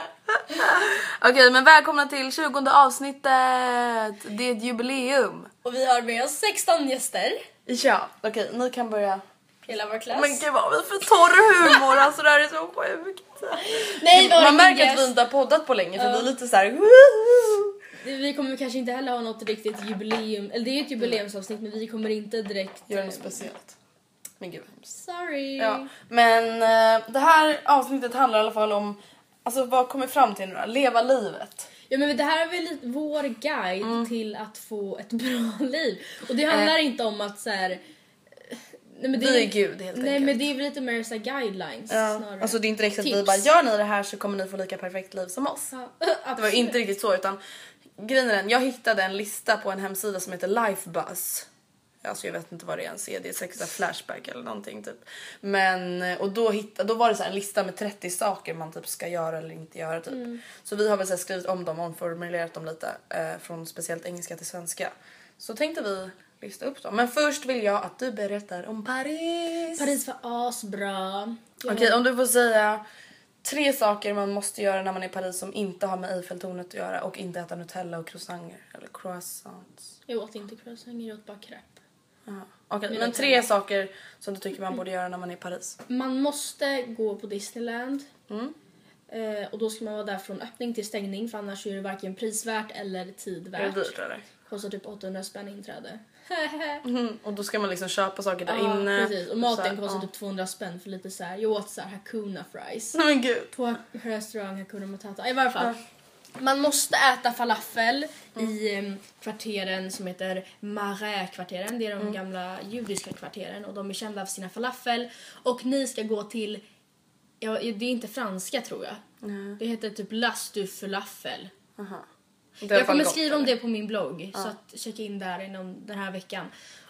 Okej, men välkomna till 20 avsnittet. Det är ett jubileum. Och vi har med oss 16 gäster. Ja, okej, ni kan börja. Hela vår klass. Men gud vad vi för torr humor, alltså det här är så sjukt. Nej, Man märker att vi inte har poddat på länge för vi är lite så här. Vi kommer kanske inte heller ha något riktigt jubileum. Eller det är ju ett jubileumsavsnitt men vi kommer inte direkt... Gör eh, något speciellt. Men gud. Sorry. Ja, men eh, det här avsnittet handlar i alla fall om, alltså vad kommer fram till nu då? Leva livet. Ja men det här är väl lite vår guide Mm. till att få ett bra liv. Och det handlar inte om att så här. eh, Nej, men det Vi är Gud, helt Nej enkelt. men det är väl lite mer så guidelines Ja, snarare. alltså det är inte riktigt att vi Tips. bara gör ni det här så kommer ni få lika perfekt liv som oss. Ja, Det var inte riktigt så utan grejen är den, jag hittade en lista på en hemsida som heter Lifebuzz. Alltså jag vet inte vad det ens är, det är säkert Flashback eller någonting typ. Men och då, hittade, då var det så här en lista med 30 saker man typ ska göra eller inte göra typ. Mm. Så vi har väl så skrivit om dem, omformulerat dem lite eh, från speciellt engelska till svenska. Så tänkte vi lista upp dem. Men först vill jag att du berättar om Paris. Paris var asbra. Okej, om du får säga tre saker man måste göra när man är i Paris som inte har med Eiffeltornet att göra och inte äta Nutella och croissanter eller croissants. Jag åt inte croissant, jag åt bara crepe. Med men tre saker som du tycker man borde göra när man är i Paris. Man måste gå på Disneyland. Mm. Eh, och då ska man vara där från öppning till stängning för annars är det varken prisvärt eller tid Är det dyrt eller? Kostar typ 800 spänn inträde. Mm. Och då ska man liksom köpa saker där Ja, inne. precis. Och maten kostar ja. typ 200 spänn för lite så här. Jag åt så här Hakuna fries. Nej men gud. På restaurang Hakuna Matata. I varje fall. Man måste äta falafel i em, kvarteren som heter Marais-kvarteren. Det är de Mm. gamla judiska kvarteren och de är kända för sina falafel. Och ni ska gå till, ja, det är inte franska tror jag. Det heter typ Las du falafel. Jag kommer gott, skriva om eller? det på min blogg så att checka in där inom den här veckan.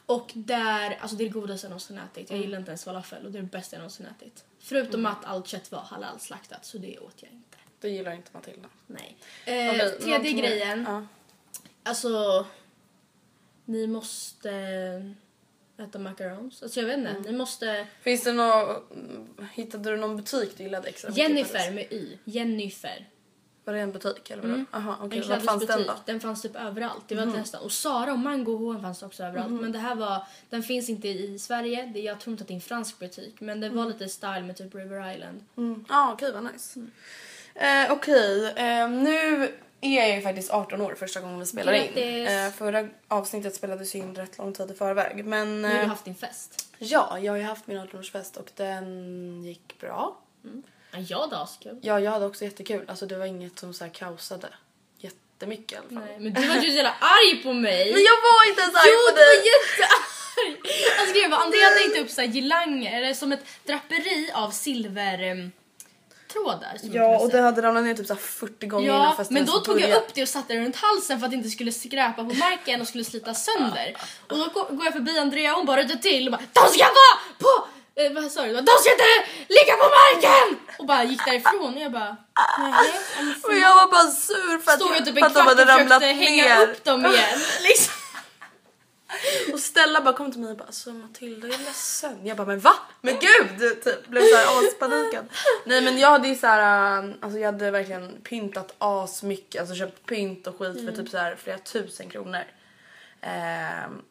Och där, alltså det är det godaste jag någonsin ätit. Mm. Jag gillar inte ens falafel och det är det bästa jag någonsin ätit. Förutom att allt kött var halal-slaktat så det åt jag inte. Det gillar inte Matilda. Nej. Eh, tredje någonting mer? grejen, Ja. alltså ni måste äta macarons. Alltså jag vet inte, Mm. ni måste... Finns det någon, hittade du någon butik du gillade extra Jennifer med Y. Jennifer. Var det en butik eller vadå? Aha, okej. En Var fanns den då? Den fanns typ överallt. Det var nästan. Och Sara och Mango H fanns också överallt. Men det här var, den finns inte i Sverige. Det, jag tror inte att det är en fransk butik. Men det var lite style med typ River Island. Mm. Ja, okej vad nice. Eh, okej, eh, nu är jag ju faktiskt 18 år första gången vi spelar in. Eh, förra avsnittet spelades ju in rätt lång tid i förväg. Men Nu har eh, du haft din fest. ja, jag har ju haft min 18-årsfest och den gick bra. Ja, jag då askul. Ja, jag hade också jättekul. Alltså det var inget som så här kaosade jättemycket i alla fall. Nej, men du var ju så jävla arg på mig. Men jag var inte ens arg jo, på du var dig! jättearg! Alltså grejen var, Andrea hade hängt upp så här girlanger, eller som ett draperi av silver... em, trådar. som man Ja, och det hade ramlat ner typ så här 40 gånger innan Ja, festen men då tog jag upp det och satte det runt halsen för att det inte skulle skräpa på marken och skulle slita sönder. Och då gå- går jag förbi Andrea och hon bara ryter till och bara De ska vara på... Eh, vad sa du? De ska inte ligga på marken! Och bara gick därifrån och jag bara nej. men jag var bara sur för att, Stod jag typ för en att de kvart hade och ramlat försökte hänga ner. upp dem igen. Liksom. Och Stella bara kom till mig och bara alltså Matilda är ledsen. Jag bara men va? Men gud! Typ, blev såhär aspanikad. Nej men jag hade ju såhär, äh, alltså jag hade verkligen pyntat as mycket, alltså köpt pynt och skit för typ såhär flera tusen kronor. Ehm,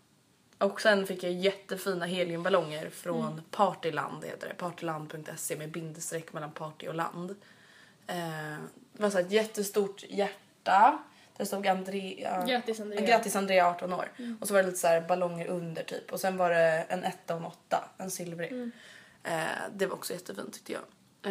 och sen fick jag jättefina heliumballonger från Partyland heter det. Partyland.se med bindestreck mellan party och land. Ehm, det var så ett jättestort hjärta. Det stod Andrea. Grattis, Andrea. Grattis Andrea 18 år. Och så var det lite så här ballonger under typ. Och sen var det en etta och en åtta. En silvrig. Eh, det var också jättefint tyckte jag.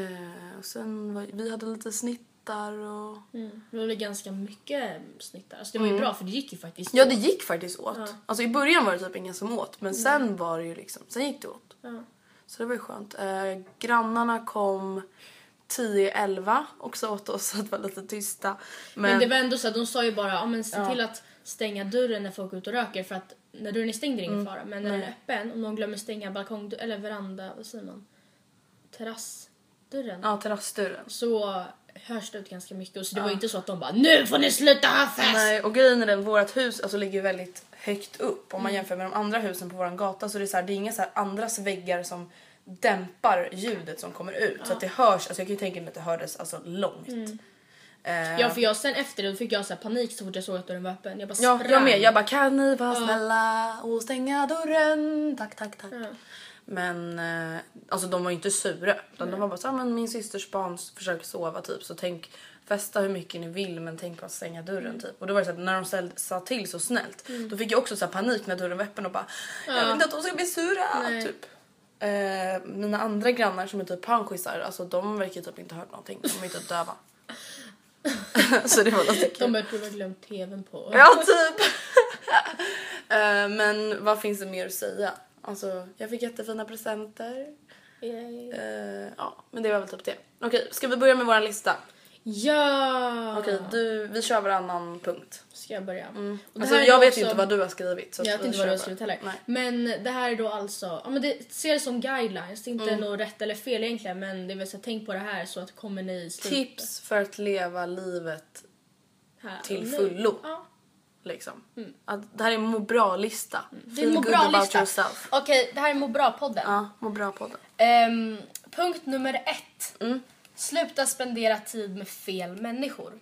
Eh, och sen var, vi hade lite snittar och... Mm. Det var ganska mycket snitt där. Alltså det var ju bra för det gick ju faktiskt Ja åt. det gick faktiskt åt. Alltså i början var det typ ingen som åt. Men sen var det ju liksom, sen gick det åt. Ja. Så det var ju skönt. Eh, grannarna kom 10-11 också åt oss att det var lite tysta. Men, Men det var ändå så att de sa ju bara ja, men se till att stänga dörren när folk är ute och röker för att när dörren är stängd är det ingen fara men när den är öppen om någon glömmer stänga balkong eller veranda, vad säger man? Terrassdörren. Ja, terrassdörren. Så hörs det ut ganska mycket och så det var ju inte så att de bara nu får ni sluta ha fest! Nej, och grejen är den, vårt hus alltså, ligger väldigt högt upp. Om man jämför med de andra husen på våran gata så är det så här, det är inga så här andras väggar som dämpar ljudet som kommer ut. Så att det hörs, alltså jag kan ju tänka mig att det hördes alltså långt. Eh, Ja för jag sen efter det fick jag så panik så fort jag såg att dörren var öppen. Jag bara ja, sprang. jag med. Jag bara kan ni vara snälla och stänga dörren? Tack, tack, tack. Ja. Men eh, alltså de var ju inte sura. Utan de var bara så här, men min systers barn försöker sova typ så tänk festa hur mycket ni vill men tänk på att stänga dörren typ. Och då var det så att när de ställ, sa till så snällt då fick jag också så panik när dörren var öppen och bara jag vill inte att de ska bli sura Nej. typ. Eh, mina andra grannar som är typ panschisar alltså de verkar typ inte ha hört någonting. De är typ döva. så det var lite kul. De tro att jag glömt tvn på. Ja, typ. Eh, men vad finns det mer att säga? Alltså, jag fick jättefina presenter. Eh, ja, men det var väl typ det. Okej, ska vi börja med vår lista? Ja! Okej, du, vi kör varannan punkt. Ska jag börja? Och det Alltså, jag vet också- inte vad du har skrivit. Så Jag vet inte vad du har skrivit heller. Nej. Men det här är då alltså, ja men det ser det som guidelines, det är inte Mm. något rätt eller fel egentligen men det så här, tänk på det här så att kommer ni i slutet Tips för att leva livet här till och fullo. Ja. Liksom. Att, det här är en må bra-lista. Mm. Det är en må bra-lista. Okej, det här är må bra-podden. Ja, må bra-podden. Ehm, punkt nummer ett. Mm. Sluta spendera tid med fel människor.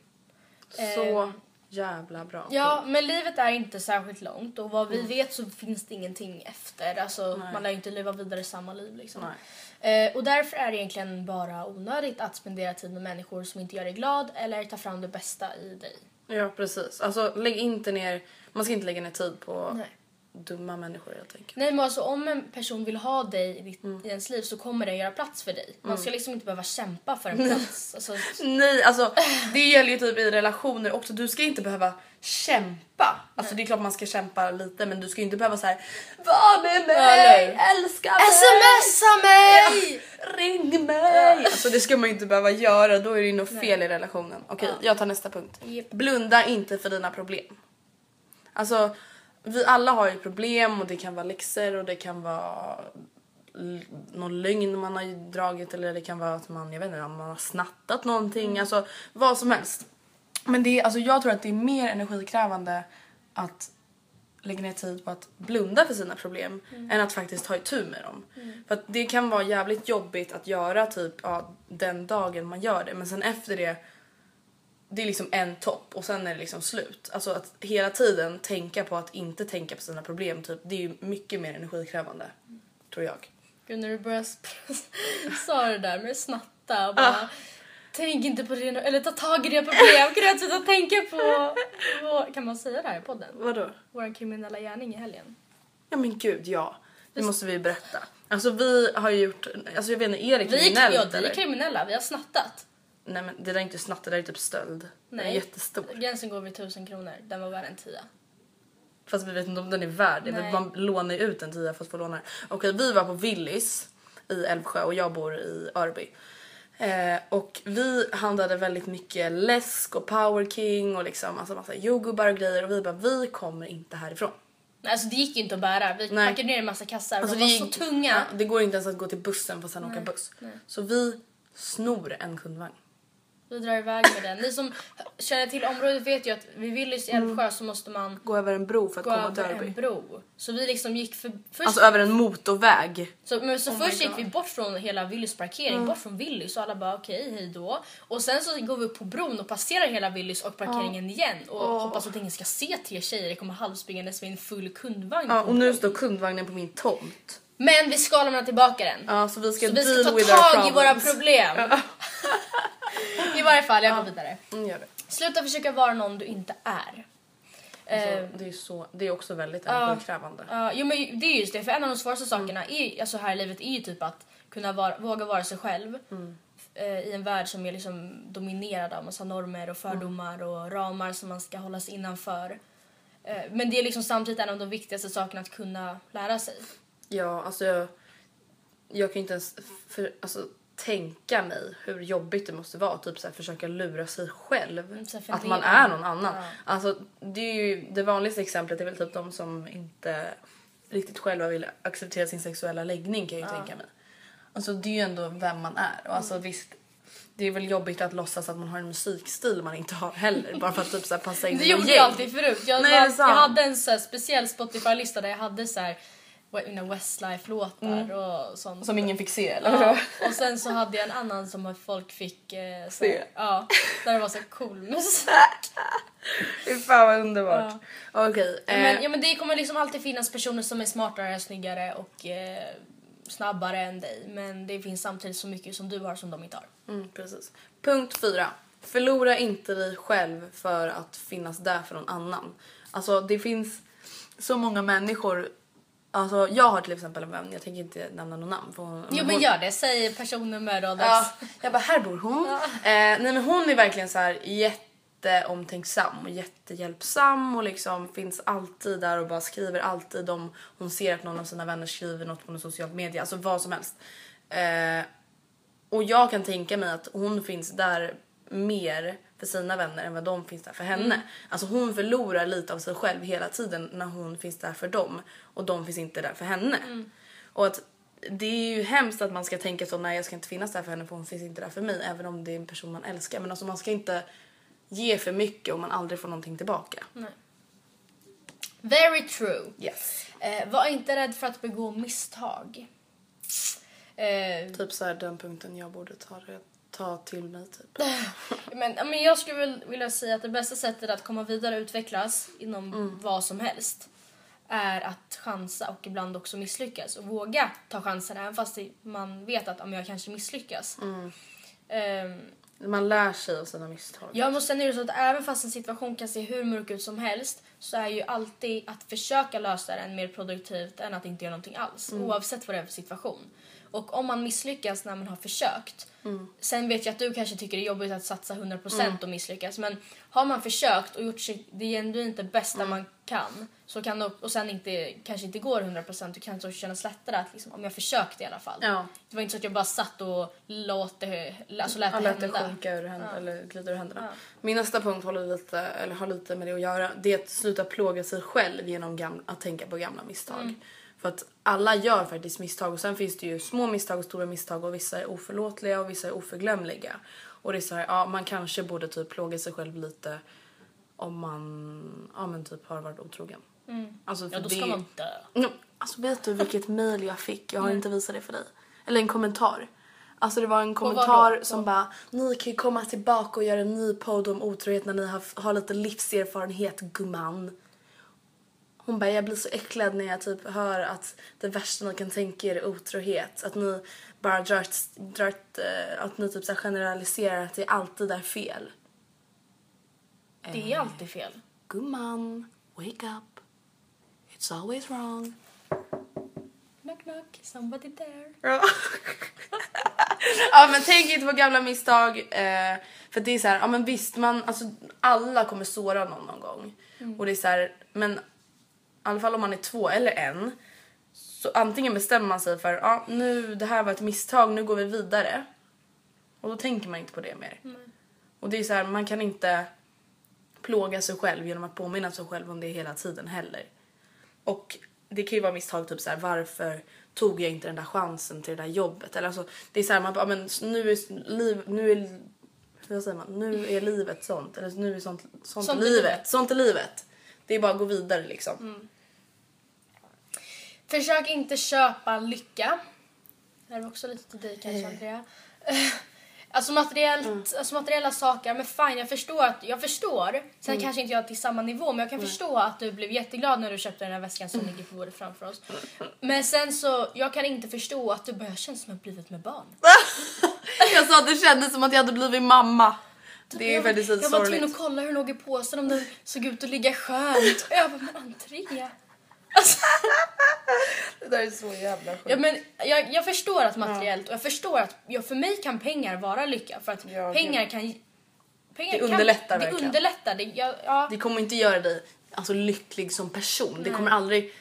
Så Ehm, jävla bra. Ja, men livet är inte särskilt långt och vad vi vet så finns det ingenting efter. Alltså, man lär ju inte leva vidare samma liv liksom. Eh, och därför är det egentligen bara onödigt att spendera tid med människor som inte gör dig glad eller tar fram det bästa i dig. Ja, precis. Alltså, lägg inte ner... Man ska inte lägga ner tid på Nej. Dumma människor helt enkelt. Nej men alltså om en person vill ha dig i, ditt, Mm. i ens liv så kommer den göra plats för dig. Man ska liksom inte behöva kämpa för en plats. Alltså, Nej, alltså det gäller ju typ i relationer också. Du ska inte behöva kämpa. Alltså det är klart man ska kämpa lite men du ska ju inte behöva så här Var med mig, Eller- älska mig, Smsa mig! ring mig. Alltså det ska man ju inte behöva göra, då är det ju något fel i relationen. Okej, jag tar nästa punkt. Japp. Blunda inte för dina problem. Alltså vi alla har ju problem och det kan vara läxor och det kan vara någon lögn man har dragit eller det kan vara att man, jag vet inte, man har snattat någonting. Alltså vad som helst. Men det är, alltså jag tror att det är mer energikrävande att lägga ner tid på att blunda för sina problem än att faktiskt ta itu med dem. För att det kan vara jävligt jobbigt att göra typ ja, den dagen man gör det men sen efter det det är liksom en topp och sen är det liksom slut. Alltså att hela tiden tänka på att inte tänka på sina problem typ det är ju mycket mer energikrävande tror jag. Gud när du började sa det där med snatta och bara Tänk inte på det, eller ta tag i det problem. Kan du sluta tänka på, på, kan man säga det här i podden? Vadå? Vår kriminella gärning i helgen. Ja men gud ja. Det måste vi berätta. Alltså vi har ju gjort, alltså jag vet inte, är det Vi är, kriminellt ja, vi eller? är kriminella, vi har snattat. Nej men det där är inte snatt, det där är typ stöld. Den är Nej. jättestor. Gränsen går vid tusen kronor, den var värd en tia. Fast vi vet inte om den är värd det. Nej. Man lånar ju ut en tia för att få låna. Okej, vi var på Willys i Älvsjö och jag bor i Örby. Eh, och vi handlade väldigt mycket läsk och power king och liksom alltså massa jordgubbar och grejer och vi bara vi kommer inte härifrån. Nej, Alltså det gick inte att bära. Vi Nej. packade ner en massa kassar Alltså, de var det så gick- tunga. Ja, det går inte ens att gå till bussen för att sen åka buss. Så vi snor en kundvagn. Vi drar iväg med den. Ni som känner till området vet ju att vid Willys i Älvsjö så måste man Gå över en bro för att gå komma till över Örby. en bro. Så vi liksom gick för... Först, Alltså över en motorväg. så, men så Oh my först gick God. vi bort från hela Willys parkering, bort från Willys och alla bara okej, hej då. Och sen så går vi upp på bron och passerar hela Willys och parkeringen igen och hoppas att ingen ska se tre tjejer komma halvspringandes med en full kundvagn. Ja, på och nu bron. står kundvagnen på min tomt. Men vi ska lämna tillbaka den. Ja, så vi ska Så vi deal ska ta with our tag i våra problems. problem. I varje fall, jag går vidare. Mm, gör det. Sluta försöka vara någon du inte är. Alltså, det, är så, det är också väldigt energikrävande. Ja, jo, men det är just det. För en av de svåraste sakerna i, alltså här i livet är ju typ att kunna vara, våga vara sig själv eh, i en värld som är liksom dominerad av massa normer och fördomar och ramar som man ska hålla sig innanför. Eh, men det är liksom samtidigt en av de viktigaste sakerna att kunna lära sig. Ja, alltså jag, jag kan inte ens för, alltså, tänka mig hur jobbigt det måste vara typ försöka lura sig själv. Mm, att man är någon annan. Ja. Alltså, det, är ju, det vanligaste exemplet är väl typ de som inte riktigt själva vill acceptera sin sexuella läggning kan jag ju tänka mig. Alltså det är ju ändå vem man är. Och alltså visst, det är väl jobbigt att låtsas att man har en musikstil man inte har heller. bara för att typ så här, passa in Det i något gjorde jag alltid förut. Jag, Nej, det är jag hade en så speciell Spotify-lista där jag hade så här Westlife-låtar och sånt. Som ingen fick se eller? Ja, och sen så hade jag en annan som folk fick eh, så, Se. Ja, där det var så cool musik. Fy fan vad underbart. Okej. eh, Men, ja, men det kommer liksom alltid finnas personer som är smartare, snyggare och eh, snabbare än dig. Men det finns samtidigt så mycket som du har som de inte har. Mm, precis. Punkt fyra. Förlora inte dig själv för att finnas där för någon annan. Alltså det finns så många människor. Alltså jag har till exempel en vän, jag tänker inte nämna någon namn. För hon, Jo men hon, gör det, säg personnummer och dess. Ja, jag bara här bor hon. Eh, nej men hon är verkligen så här jätteomtänksam och jättehjälpsam och liksom finns alltid där och bara skriver alltid om hon ser att någon av sina vänner skriver något på någon social media, alltså vad som helst. Eh, och jag kan tänka mig att hon finns där mer för sina vänner än vad de finns där för henne. Alltså hon förlorar lite av sig själv hela tiden när hon finns där för dem och de finns inte där för henne. Och att det är ju hemskt att man ska tänka så nej jag ska inte finnas där för henne för hon finns inte där för mig även om det är en person man älskar. Men alltså man ska inte ge för mycket om man aldrig får någonting tillbaka. Very true. Yes. Eh, var inte rädd för att begå misstag. Eh, Typ så här den punkten jag borde ta, ta till mig typ. Men, men jag skulle väl vilja säga att det bästa sättet att komma vidare och utvecklas inom Mm. vad som helst är att chansa och ibland också misslyckas och våga ta chansen även fast man vet att om jag kanske misslyckas. Mm. Ehm, Man lär sig av sina misstag. ja, men sen är det så att även fast en situation kan se hur mörk ut som helst så är ju alltid att försöka lösa den mer produktivt än att inte göra någonting alls oavsett vad det är för situation. Och om man misslyckas när man har försökt Sen vet jag att du kanske tycker det är jobbigt att satsa 100% och misslyckas men har man försökt och gjort sig, det genuint bästa man kan så kan det, och sen inte, kanske inte går 100% då kan det också kännas lättare att liksom, om jag försökte i alla fall. Ja. Det var inte så att jag bara satt och låt det, alltså lät Ja, det lät det sjunka ur händerna, eller glida ur händerna. Min nästa punkt håller lite, eller har lite med det att göra. Det är att sluta plåga sig själv genom gamla, att tänka på gamla misstag. För att alla gör faktiskt misstag och sen finns det ju små misstag och stora misstag och vissa är oförlåtliga och vissa är oförglömliga. Och det är så här, ja man kanske borde typ plåga sig själv lite om man, ja men typ har varit otrogen. Alltså, Ja då det ska är- man dö. Ja, alltså vet du vilket mail jag fick? Jag har inte visat det för dig. Eller en kommentar. Alltså det var en kommentar som bara Ni kan ju komma tillbaka och göra en ny podd om otrohet när ni har, har lite livserfarenhet gumman. Hon bara jag blir så äcklad när jag typ hör att det värsta ni kan tänka er är otrohet. Att ni bara drar, drar eh, att ni typ så generaliserar att det alltid är fel. Det är alltid fel. Gumman, wake up. It's always wrong. Knock knock, somebody there. Ja. ja men tänk inte på gamla misstag. Eh, för det är så här, ja men visst man, alltså alla kommer såra någon någon gång. Och det är så här, men alla fall om man är två eller en, så antingen bestämmer man sig för ja nu det här var ett misstag, nu går vi vidare. Och då tänker man inte på det mer. Och det är så här, man kan inte plåga sig själv genom att påminna sig själv om det hela tiden heller. Och det kan ju vara misstag typ så här, varför tog jag inte den där chansen till det där jobbet? Eller alltså, det är så här, man bara, men nu är liv, nu är, vad säger man, nu är livet sånt. Eller nu är sånt, sånt, Sånt livet. livet. Sånt är livet. Det är bara att gå vidare liksom. Försök inte köpa lycka. Det här är också lite till dig kanske Andrea. Alltså, materiellt, alltså materiella saker, men fine jag förstår att, jag förstår. Sen kanske inte jag till samma nivå men jag kan förstå att du blev jätteglad när du köpte den här väskan som ligger på bordet framför oss. Men sen så, jag kan inte förstå att du börjar känna som att blivit med barn. Jag sa att det kändes som att jag hade blivit mamma. Det är jag, väldigt jag var tvungen sorgligt. att kolla hur den låg i påsen om den såg ut att ligga skönt. Och jag bara, men Andrea. Alltså, Det där är så jävla sjukt. ja, men jag, jag förstår att materiellt och jag förstår att ja, för mig kan pengar vara lycka för att Ja, pengar kan pengar Det kan- underlättar det verkligen. underlättar. Det, ja, ja, Det kommer inte göra dig alltså, lycklig som person. Det kommer aldrig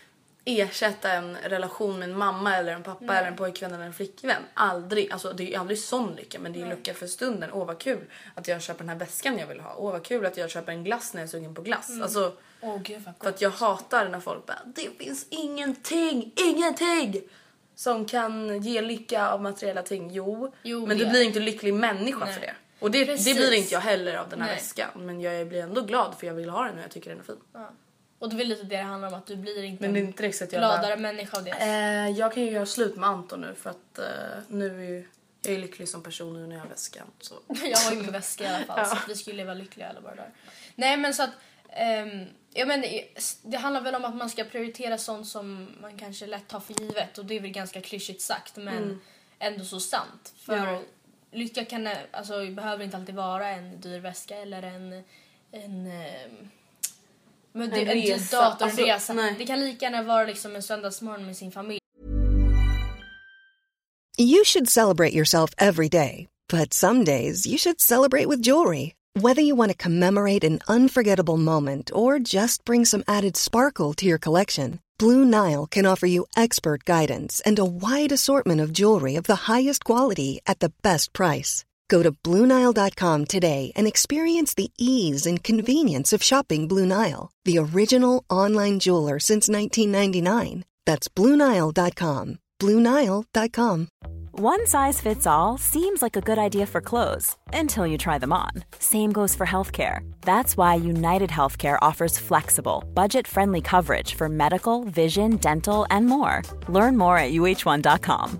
ersätta en relation med en mamma eller en pappa eller en pojkvän eller en flickvän. Aldrig. Alltså, det är aldrig sån lycka men det är lycka för stunden. Åh vad kul att jag köper den här väskan jag vill ha. Åh vad kul att jag köper en glass när jag är sugen på glass. Alltså, Åh gud för att jag hatar när folk bara det finns ingenting, ingenting som kan ge lycka av materiella ting. Jo, Jo, men det du blir inte lycklig människa Nej. för det. Och det, det blir inte jag heller av den här Nej. väskan. Men jag blir ändå glad för jag vill ha den och jag tycker den är fin. Ja. Och det är väl lite det det handlar om att du blir inte Men det är en inte så att jag gladare bara, människa av det. eh, Jag kan ju göra slut med Anton nu för att eh, nu är ju, jag är lycklig som person nu när jag har väskan. Så. Jag har ju min väska i alla fall så att vi skulle leva lyckliga alla våra dagar. Nej men så att ehm, ja, men det- handlar väl om att man ska prioritera sånt som man kanske lätt tar för givet och det är väl ganska klyschigt sagt men ändå så sant. För Ja. lycka kan alltså behöver inte alltid vara en dyr väska eller en en ehm, men det, En en resa. dator, Alltså, nej. Det kan lika gärna vara liksom en söndagsmorgon med sin familj. You should celebrate yourself every day, but some days you should celebrate with jewelry. Whether you want to commemorate an unforgettable moment or just bring some added sparkle to your collection, Blue Nile can offer you expert guidance and a wide assortment of jewelry of the highest quality at the best price. Go to BlueNile.com today and experience the ease and convenience of shopping Blue Nile, the original online jeweler since 1999. That's BlueNile.com. BlueNile.com. One size fits all seems like a good idea for clothes until you try them on. Same goes for healthcare. That's why United Healthcare offers flexible, budget friendly coverage for medical, vision, dental, and more. Learn more at uh1.com.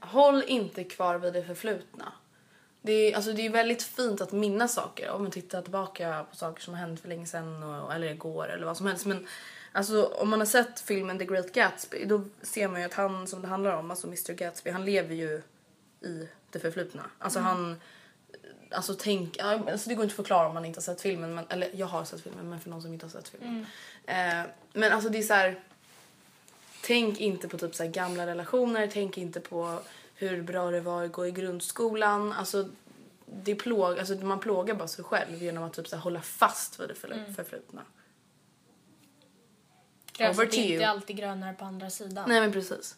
håll inte kvar vid det förflutna. Det är, alltså det är väldigt fint att minnas saker. Om man tittar tillbaka på saker som har hänt för länge sedan och, eller igår eller vad som helst. Men alltså, om man har sett filmen The Great Gatsby då ser man ju att han som det handlar om, alltså Mr Gatsby, han lever ju i det förflutna. Alltså han Alltså tänk, alltså det går inte att förklara om man inte har sett filmen. Men, eller jag har sett filmen men för någon som inte har sett filmen. Eh, men alltså det är så här. Tänk inte på typ så gamla relationer, tänk inte på hur bra det var att gå i grundskolan. Alltså, det plåg, alltså man plågar bara sig själv genom att typ så hålla fast vid det förfl- förflutna. Gräset Over är inte you. alltid grönare på andra sidan. Nej men precis.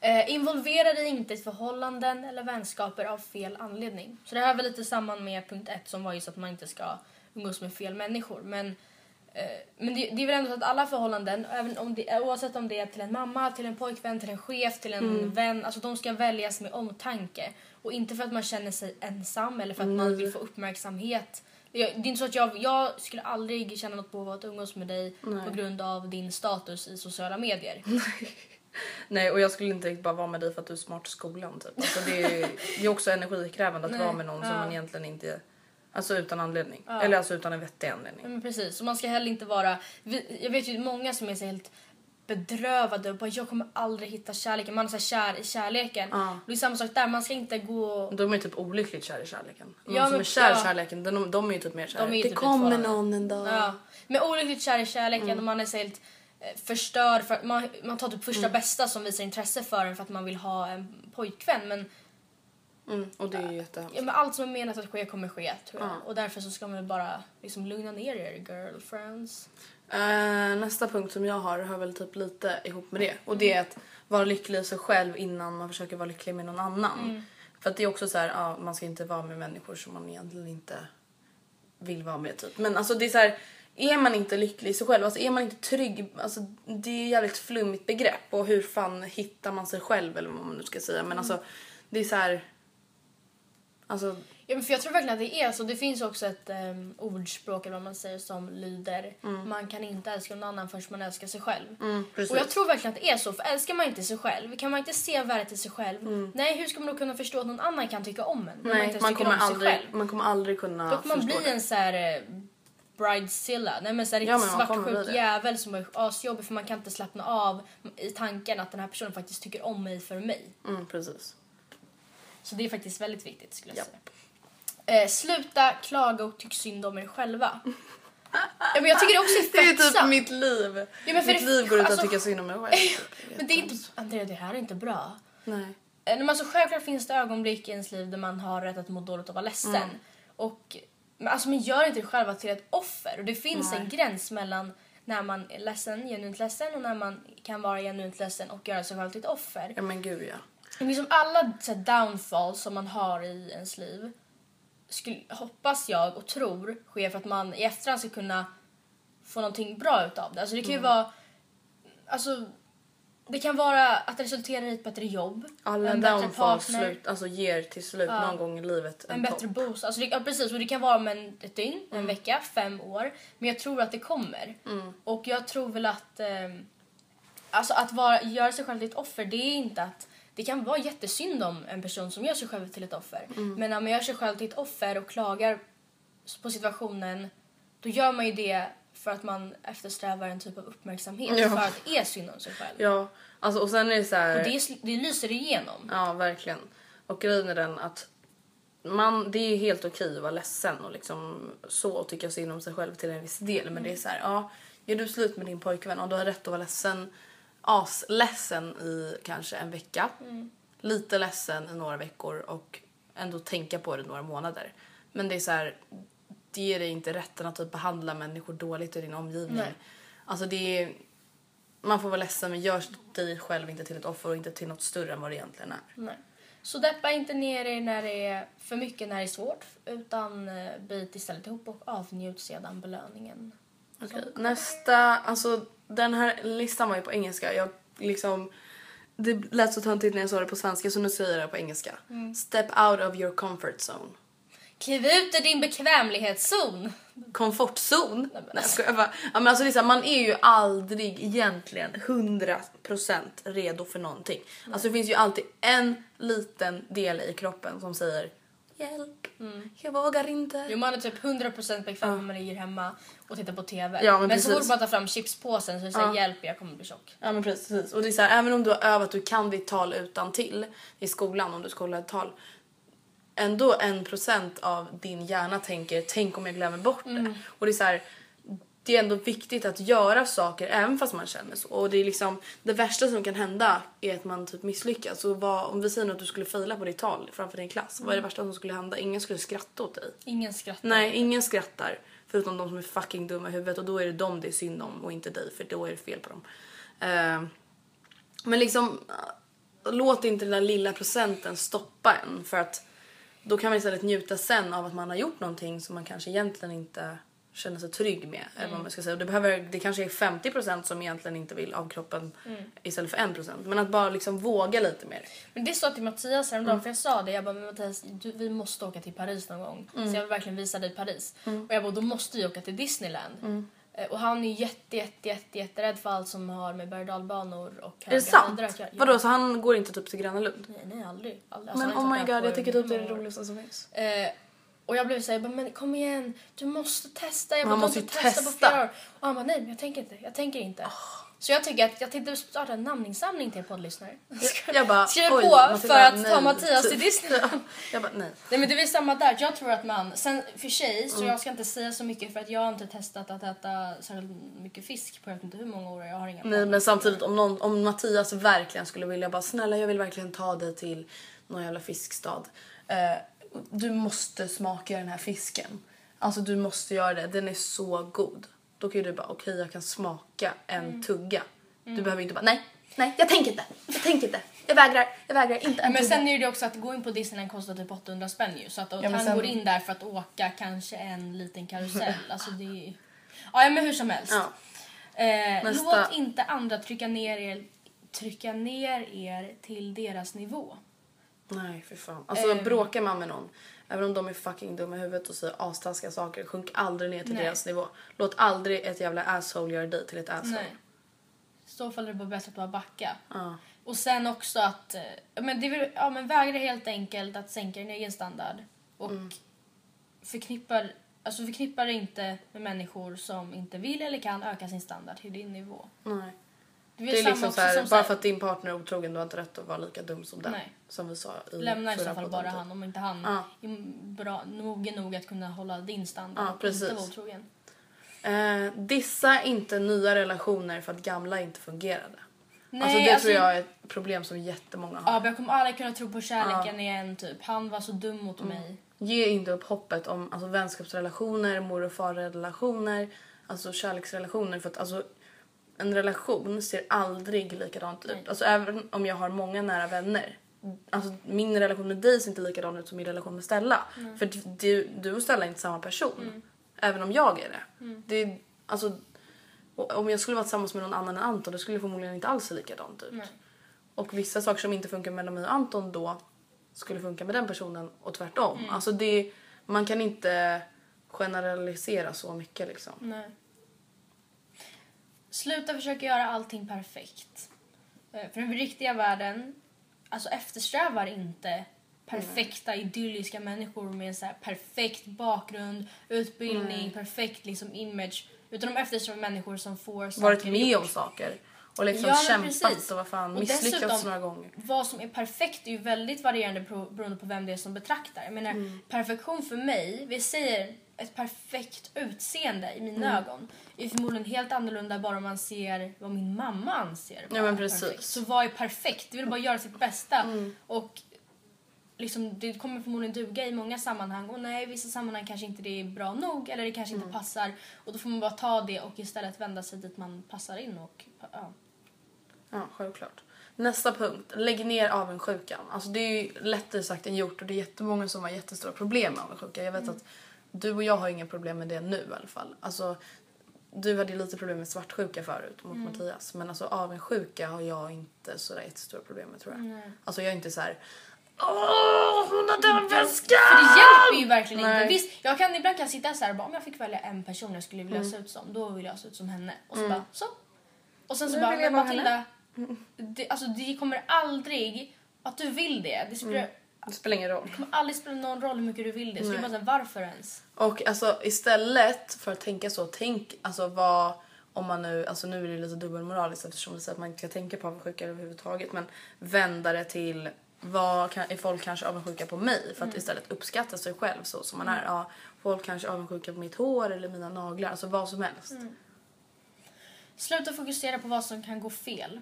Eh, involvera dig inte i förhållanden eller vänskaper av fel anledning. Så det här var lite samman med punkt ett som var just att man inte ska umgås med fel människor. Men, men det, det är väl ändå så att alla förhållanden, även om det, oavsett om det är till en mamma, till en pojkvän, till en chef, till en vän, alltså de ska väljas med omtanke. Och inte för att man känner sig ensam eller för att man vill få uppmärksamhet. Det är inte så att jag, jag skulle aldrig känna något behov av att umgås med dig på grund av din status i sociala medier. Nej och jag skulle inte bara vara med dig för att du är smart i skolan typ. Alltså, det, är, det är också energikrävande att Nej, vara med någon som ja. man egentligen inte... Alltså utan anledning. Eller alltså utan en vettig anledning. Ja, Men precis, och man ska heller inte vara... Jag vet ju många som är så helt bedrövade och bara jag kommer aldrig hitta kärleken. Man är så kär i kärleken. Och det är samma sak där, man ska inte gå... De är typ olyckligt kär i kärleken. De Ja, som men- är kär i ja. kärleken, de, de är ju typ mer kär. De är ju det typ kommer någon en dag. Ja. Men olyckligt kär i kärleken Mm. och man är så helt eh, förstörd. För att man, man tar typ första Mm. bästa som visar intresse för en för att man vill ha en pojkvän. Men, Mm, och det är ju jättehemskt. ja, men allt som är menat att ske kommer ske tror jag. Och därför så ska man bara liksom lugna ner er girlfriends. Eh, nästa punkt som jag har hör väl typ lite ihop med det. Och det är att vara lycklig i sig själv innan man försöker vara lycklig med någon annan. För att det är också så här, ja, man ska inte vara med människor som man egentligen inte vill vara med typ. Men alltså det är så här, är man inte lycklig i sig själv, alltså är man inte trygg, alltså det är ett jävligt flummigt begrepp och hur fan hittar man sig själv eller vad man nu ska säga. Men alltså det är så här, alltså Ja, men för jag tror verkligen att det är så. Det finns också ett um, ordspråk eller vad man säger som lyder man kan inte älska någon annan förrän man älskar sig själv. Mm. Och jag tror verkligen att det är så. För älskar man inte sig själv, kan man inte se värdet i sig själv, nej hur ska man då kunna förstå att någon annan kan tycka om en? man nej, man tycker kommer, aldrig, man kommer aldrig kunna Då kommer man bli det. en så här eh, bridezilla. Nej men så här Ja, riktigt man bli svartsjuk jävel som är asjobbig för man kan inte slappna av i tanken att den här personen faktiskt tycker om mig för mig. Mm, precis. Så det är faktiskt väldigt viktigt skulle jag säga. Eh, sluta klaga och tyck synd om er själva. ja, men jag tycker det också är fett Det är typ sant. mitt liv. Ja, men för mitt det- liv går ut att alltså- tycka synd om mig själv. Men det är inte... Andrea, det här är inte bra. Nej. Eh, Men alltså, självklart finns det ögonblick i ens liv där man har rätt att må dåligt och vara ledsen. Mm. Och, men alltså, man gör inte det själva till ett offer. Och det finns en gräns mellan när man är ledsen, genuint ledsen och när man kan vara genuint ledsen och göra sig själv till ett offer. Ja men gud ja. Men liksom alla så här, downfalls som man har i ens liv skulle, hoppas jag och tror sker för att man i efterhand ska kunna få någonting bra utav det. Alltså det kan Mm. ju vara... Alltså, det kan vara att det resulterar i ett bättre jobb, Alla en partner, slut, alltså ger till slut någon gång i livet en, en bättre boost. Alltså det, ja, precis, och det kan vara om en, ett dygn, Mm. en vecka, fem år. Men jag tror att det kommer. Och jag tror väl att... ehm, alltså att vara, göra sig själv till ett offer, det är inte att... Det kan vara jättesynd om en person som gör sig själv till ett offer. Mm. Men när man gör sig själv till ett offer och klagar på situationen, då gör man ju det för att man eftersträvar en typ av uppmärksamhet. Ja. För att det är synd om sig själv. Ja, alltså och sen är det så här. Och det, det lyser igenom. Ja, verkligen. Och grejen är den att man, det är helt okej att vara ledsen och liksom så och tycka synd om sig själv till en viss del. Men det är så här, ja, gör du slut med din pojkvän och du har rätt att vara ledsen, asledsen i kanske en vecka. Lite ledsen i några veckor och ändå tänka på det några månader. Men det är så här, det ger dig inte rätten att typ behandla människor dåligt i din omgivning. Nej. Alltså det är, man får vara ledsen men gör dig själv inte till ett offer och inte till något större än vad det egentligen är. Nej. Så deppa inte ner er när det är för mycket när det är svårt utan eh, bit istället ihop och avnjut sedan belöningen. Okej. Nästa, alltså den här listan var ju på engelska. Jag liksom, det lät så töntigt när jag sa det på svenska så nu säger jag det på engelska. Step out of your comfort zone. Kliv ut ur din bekvämlighetszon. Komfortzon? Nej, jag skojar bara. Ja, men alltså man är ju aldrig egentligen 100% redo för någonting. Alltså det finns ju alltid en liten del i kroppen som säger hjälp, jag vågar inte. Jo, man är typ 100% bekväm när man ligger hemma och tittar på TV. Ja, men men så fort man tar fram chipspåsen så säger Ja. hjälp jag kommer bli tjock. Ja men precis. Och det är så här, även om du har övat, du kan ditt tal utan till i skolan om du ska hålla ett tal. Ändå en procent av din hjärna tänker tänk om jag glömmer bort det. Och det är så här, det är ändå viktigt att göra saker även fast man känner så. Och det är liksom det värsta som kan hända är att man typ misslyckas. Och vad, om vi säger att du skulle faila på ditt tal framför din klass, vad är det värsta som skulle hända? Ingen skulle skratta åt dig. Ingen skrattar. Nej, ingen skrattar. Förutom de som är fucking dumma i huvudet och då är det dem det är synd om och inte dig för då är det fel på dem. Eh, men liksom låt inte den där lilla procenten stoppa en för att då kan man istället njuta sen av att man har gjort någonting som man kanske egentligen inte känner sig trygg med. Eller vad man ska säga. Och det, behöver, det kanske är 50% som egentligen inte vill av kroppen istället för 1%. Men att bara liksom våga lite mer. Men det sa till Mattias häromdagen för jag sa det. Jag bara, men Mattias du, vi måste åka till Paris någon gång. Så jag vill verkligen visa dig Paris. Och jag bara, då måste vi åka till Disneyland. Eh, Och han är jätte, jätte, jätte, jätterädd för allt som har med berg och dalbanor och Är det sant? Vadå, så han går inte typ till Gröna Lund? Nej, nej aldrig. aldrig. Alltså, Men oh my inte god, jag tycker typ det är det roligaste som finns. Eh, och jag blev såhär, men kom igen, du måste testa. Jag Man bara, måste "Du har ju inte testat på testa." flera år. Och han bara, nej men jag tänker inte, jag tänker inte. Så jag tycker att jag tänkte starta en namninsamling till poddlyssnare. Jag bara, Skriv oj, på Matilda, för att nej, ta Mattias typ. till Disney. Jag bara, nej. Nej men det är samma där. Jag tror att man, sen för sig Mm. så jag ska inte säga så mycket för att jag har inte testat att äta särskilt mycket fisk på jag vet inte hur många år jag har inga Nej planer. men samtidigt om, någon, om Mattias verkligen skulle vilja bara snälla jag vill verkligen ta dig till någon jävla fiskstad. Eh, du måste smaka den här fisken. Alltså du måste göra det, den är så god. Då kan ju du bara okej jag kan smaka en Mm. tugga. Du behöver inte bara nej, nej jag tänker inte, jag tänker inte, jag vägrar, jag vägrar inte en Men tugga. sen är det också att gå in på Disneyland kostar typ 800 spänn ju. Så att, men han sen- går in där för att åka kanske en liten karusell. alltså det är... Ja ja, men hur som helst. Ja. Eh, Nästa. Låt inte andra trycka ner, er, trycka ner er till deras nivå. Nej för fan. Alltså Ehm. bråkar man med någon, även om de är fucking dumma i huvudet och säger astaskiga saker, sjunk aldrig ner till Nej. deras nivå. Låt aldrig ett jävla asshole göra dig till ett asshole. Nej. I så fall är det bara bättre att bara backa. Ja. Och sen också att eh, men det vill, ja, men vägra helt enkelt att sänka din egen standard. Och Mm. förknippar, alltså förknippar inte med människor som inte vill eller kan öka sin standard till din nivå. Nej. Det Det är liksom så här, bara för att din partner är otrogen du har inte rätt att vara lika dum som den. Nej. Som vi sa i Lämna i så fall bara typ. han om inte han Ja. är bra, mogen nog att kunna hålla din standard Ja, och precis. inte vara otrogen. Eh, dissa inte nya relationer för att gamla inte fungerade. Nej, alltså det alltså- tror jag är ett problem som jättemånga har. Ja, jag kommer aldrig kunna tro på kärleken igen. Typ. Han var så dum mot Mm. mig. Ge inte upp hoppet om alltså, vänskapsrelationer, mor och farrelationer, alltså kärleksrelationer. För att alltså, en relation ser aldrig likadant ut. Alltså, även om jag har många nära vänner. Alltså, min relation med dig ser inte likadan ut som min relation med Stella. För att du, du och Stella är inte samma person. Mm. Även om jag är det. det är, alltså, om jag skulle vara tillsammans med någon annan än Anton det skulle förmodligen inte alls se likadant ut. Och vissa saker som inte funkar mellan mig och Anton då skulle funka med den personen och tvärtom. Mm. Alltså det, man kan inte generalisera så mycket liksom. Nej. Sluta försöka göra allting perfekt. Eh, För den riktiga världen alltså eftersträvar inte perfekta idylliska människor med en så här perfekt bakgrund, utbildning, perfekt liksom image. Utan de eftersträvar människor som får Varit med gjort. om saker och liksom Ja, kämpat precis. och vad fan Och misslyckats dessutom, några gånger. Vad som är perfekt är ju väldigt varierande beroende på vem det är som betraktar. Jag menar, Mm. perfektion för mig, vi säger ett perfekt utseende i mina Mm. ögon är förmodligen helt annorlunda bara om man ser vad min mamma anser vara Ja, men precis. perfekt. Så vad är perfekt? Det vill bara göra sitt bästa. Mm. Och liksom, det kommer förmodligen duga i många sammanhang. Och nej, i vissa sammanhang kanske inte det är bra nog eller det kanske Mm. inte passar. Och då får man bara ta det och istället vända sig dit man passar in. Och, ja. Ja, självklart. Nästa punkt. Lägg ner avundsjukan. Alltså det är ju lättare sagt än gjort och det är jättemånga som har jättestora problem med avundsjuka. Jag vet Mm. att du och jag har inga problem med det nu i alla fall. Alltså, du hade lite problem med svartsjuka förut mot Mm. Mattias. Men alltså avundsjuka har jag inte sådär jättestora problem med tror jag. Alltså jag är inte så här. Åh, hon har den väskan! För det hjälper ju verkligen Nej. inte. Visst, jag kan, ibland kan sitta så här bara, om jag fick välja en person jag skulle vilja se ut som, då vill jag se ut som henne. Och så bara, så. Och sen så Nu bara, men Matilda, det, alltså, det kommer aldrig, att du vill det, det spelar, Det spelar ingen roll. kommer aldrig spela någon roll hur mycket du vill det. Så det är bara så här, varför ens? Och alltså istället för att tänka så, tänk alltså vad om man nu, alltså nu är det lite dubbelmoraliskt eftersom vi säger att man inte ska tänka på avundsjuka överhuvudtaget men vända det till vad kan, är folk kanske avundsjuka på mig för att istället uppskatta sig själv så som man är. Ja, folk kanske är avundsjuka på mitt hår eller mina naglar, alltså vad som helst. Sluta fokusera på vad som kan gå fel.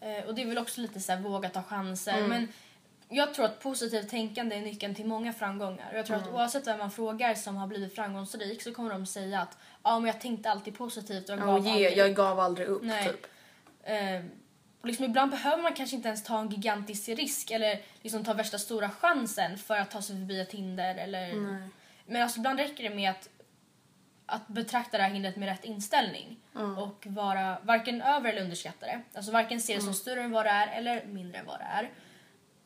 Eh, och det är väl också lite så här, våga ta chanser. Men jag tror att positivt tänkande är nyckeln till många framgångar. Jag tror att oavsett vem man frågar som har blivit framgångsrik så kommer de säga att ja, men jag tänkte alltid positivt och jag Ja, gav och ge, aldrig jag upp." gav aldrig upp Nej. typ. Eh, liksom ibland behöver man kanske inte ens ta en gigantisk risk eller liksom ta värsta stora chansen för att ta sig förbi ett hinder. Eller... Men alltså ibland räcker det med att, att betrakta det här hindret med rätt inställning och vara varken över eller underskatta det. Alltså varken se det som större än vad det är eller mindre än vad det är.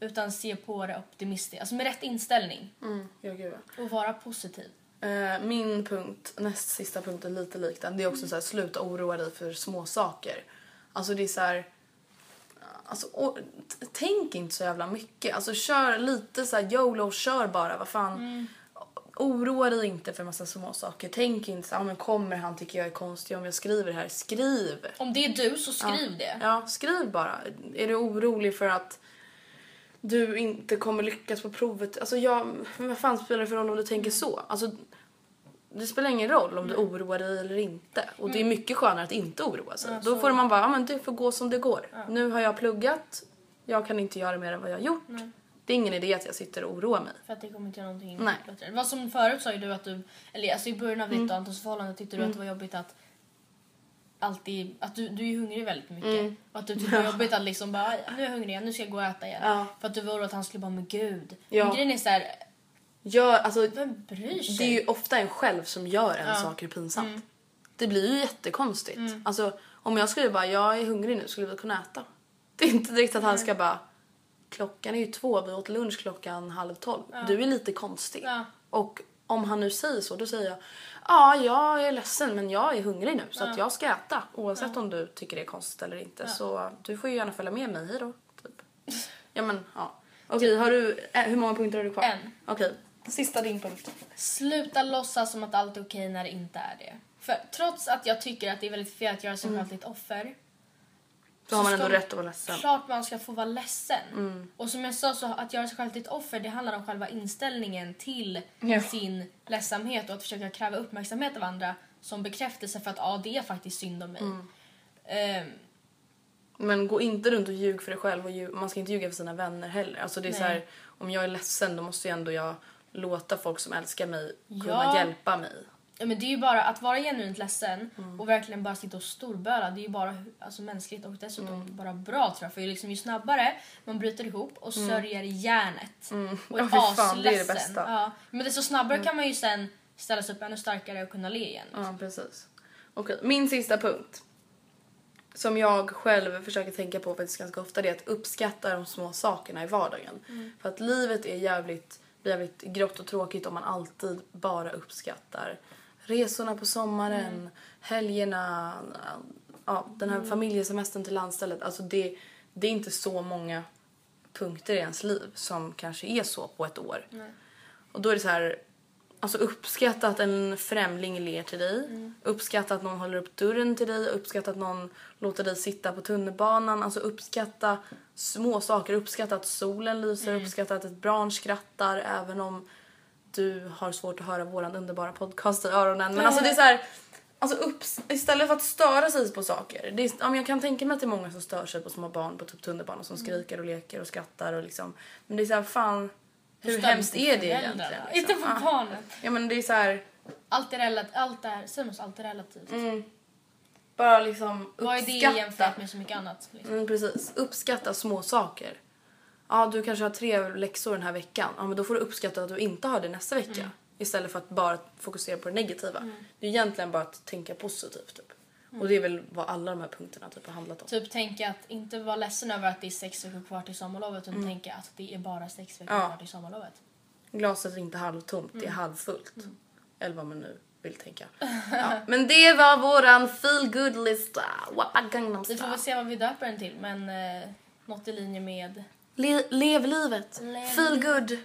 Utan se på det optimistiskt, alltså med rätt inställning Mm, ja, gud, ja. och vara positiv. Eh, min punkt, näst sista punkt är lite lik den. Det är också så här, sluta oroa dig för små saker. Alltså det är så här, alltså, och, tänk inte så jävla mycket. Alltså kör lite så här YOLO, kör bara. Vad fan. Oroa dig inte för massa små saker. Tänk inte så ah, men kommer han tycker jag är konstig om jag skriver här. Skriv! Om det är du så skriv det. Ja, skriv bara. Är du orolig för att du inte kommer lyckas på provet? Alltså jag, vad fan spelar det för roll om du tänker så? Alltså, det spelar ingen roll om du oroar dig eller inte. Och det är mycket skönare att inte oroa sig. Då får man bara, ja men det får gå som det går. Nu har jag pluggat, jag kan inte göra mer än vad jag har gjort. Det är ingen idé att jag sitter och oroar mig. För att det kommer inte göra någonting Nej. bättre. Vad som förut sa ju du att du, eller alltså i början av Mm. ditt och Antons förhållande tyckte du att det var jobbigt att alltid, att du, du är hungrig väldigt mycket. Och att du tyckte det var jobbigt att liksom bara, "Aj, nu är jag hungrig igen, nu ska jag gå och äta igen. Ja. För att du var orolig att han skulle bara, men gud. Ja. Men grejen är såhär, Gör, alltså, vem bryr sig? det är ju ofta en själv som gör en saker pinsamt. Mm. Det blir ju jättekonstigt. Alltså, om jag skulle bara, jag är hungrig nu, skulle vi kunna äta? Det är inte direkt att han ska bara, klockan är ju två, vi åt lunch klockan halv tolv. Du är lite konstig. Ja. Och om han nu säger så, då säger jag, ja, jag är ledsen men jag är hungrig nu så att jag ska äta. Oavsett om du tycker det är konstigt eller inte. Så du får ju gärna följa med mig, hejdå. Typ. Ja men, ja. Okej, har du, eh, hur många punkter har du kvar? En. Okej, sista din punkt. Sluta låtsas som att allt är okej när det inte är det. För trots att jag tycker att det är väldigt fel att göra sig själv till ett offer. Så har man ändå rätt att vara ledsen. Klart man ska få vara ledsen. Och som jag sa, så att göra sig själv till ett offer det handlar om själva inställningen till Ja. sin ledsamhet och att försöka kräva uppmärksamhet av andra som bekräftelse för att ja, det är faktiskt synd om mig. Ehm, Men gå inte runt och ljug för dig själv och ljug, man ska inte ljuga för sina vänner heller. Alltså det är så här, om jag är ledsen då måste ju ändå jag låta folk som älskar mig kunna Ja. hjälpa mig. Ja, men det är ju bara att vara genuint ledsen Mm. och verkligen bara sitta och storböla. Det är ju bara alltså, mänskligt och dessutom Mm. bara bra tror jag. För liksom, ju snabbare man bryter ihop och sörjer järnet och Mm. Ja, är fy fan, det är det asledsen. bästa. Mm. Ja, men desto snabbare kan man ju sen ställa sig upp ännu starkare och kunna le igen. Ja, precis. Okej, min sista punkt. Som jag själv försöker tänka på faktiskt ganska ofta det är att uppskatta de små sakerna i vardagen. För att livet är jävligt, jävligt grått och tråkigt om man alltid bara uppskattar resorna på sommaren, helgerna, ja, den här familjesemestern till landstället. Alltså det, det är inte så många punkter i ens liv som kanske är så på ett år. Och då är det så här, alltså uppskatta att en främling ler till dig. Uppskatta att någon håller upp dörren till dig. Uppskatta att någon låter dig sitta på tunnelbanan. Alltså uppskatta små saker. Uppskatta att solen lyser. Uppskatta att ett barn skrattar även om du har svårt att höra våran underbara podcast i öronen. Men alltså det är så här, Alltså upps, istället för att störa sig på saker. Det är, ja, jag kan tänka mig att det är många som stör sig på små barn på typ tunnelbanan som skriker och leker och skrattar och liksom. Men det är så här, fan. Hur hemskt är det egentligen? Inte liksom? på Ja. barnen. Ja men det är så här. Allt är relativt. Allt är, så? Allt är relativt. Bara liksom Vad är det uppskatta. jämfört med så mycket annat? Liksom? Mm, precis. Uppskatta små saker. Ja, du kanske har tre läxor den här veckan. Ja, men då får du uppskatta att du inte har det nästa vecka. Mm. Istället för att bara fokusera på det negativa. Det är egentligen bara att tänka positivt. Typ. Och det är väl vad alla de här punkterna typ har handlat om. Typ tänka att inte vara ledsen över att det är sex veckor kvar till sommarlovet utan tänka att det är bara sex veckor Ja. kvar till sommarlovet. Glaset är inte halvtomt, Mm. det är halvfullt. Eller vad man nu vill tänka. Ja, men det var våran feel good lista Vi får väl se vad vi döper den till men eh, något i linje med Le- lev livet. Lev feel good.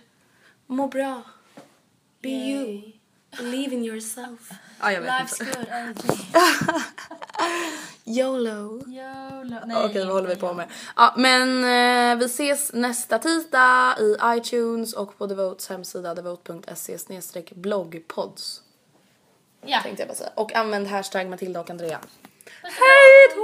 Må bra. Be you. Believe in yourself. Ja, jag vet Life's inte. good energy. YOLO. YOLO. Okej, vad håller vi på med? Ja, men eh, vi ses nästa tisdag i iTunes och på Devotes hemsida devote.se bloggpods. Ja. Tänkte jag bara säga. Och använd hashtag Matilda och Andrea. Hej då!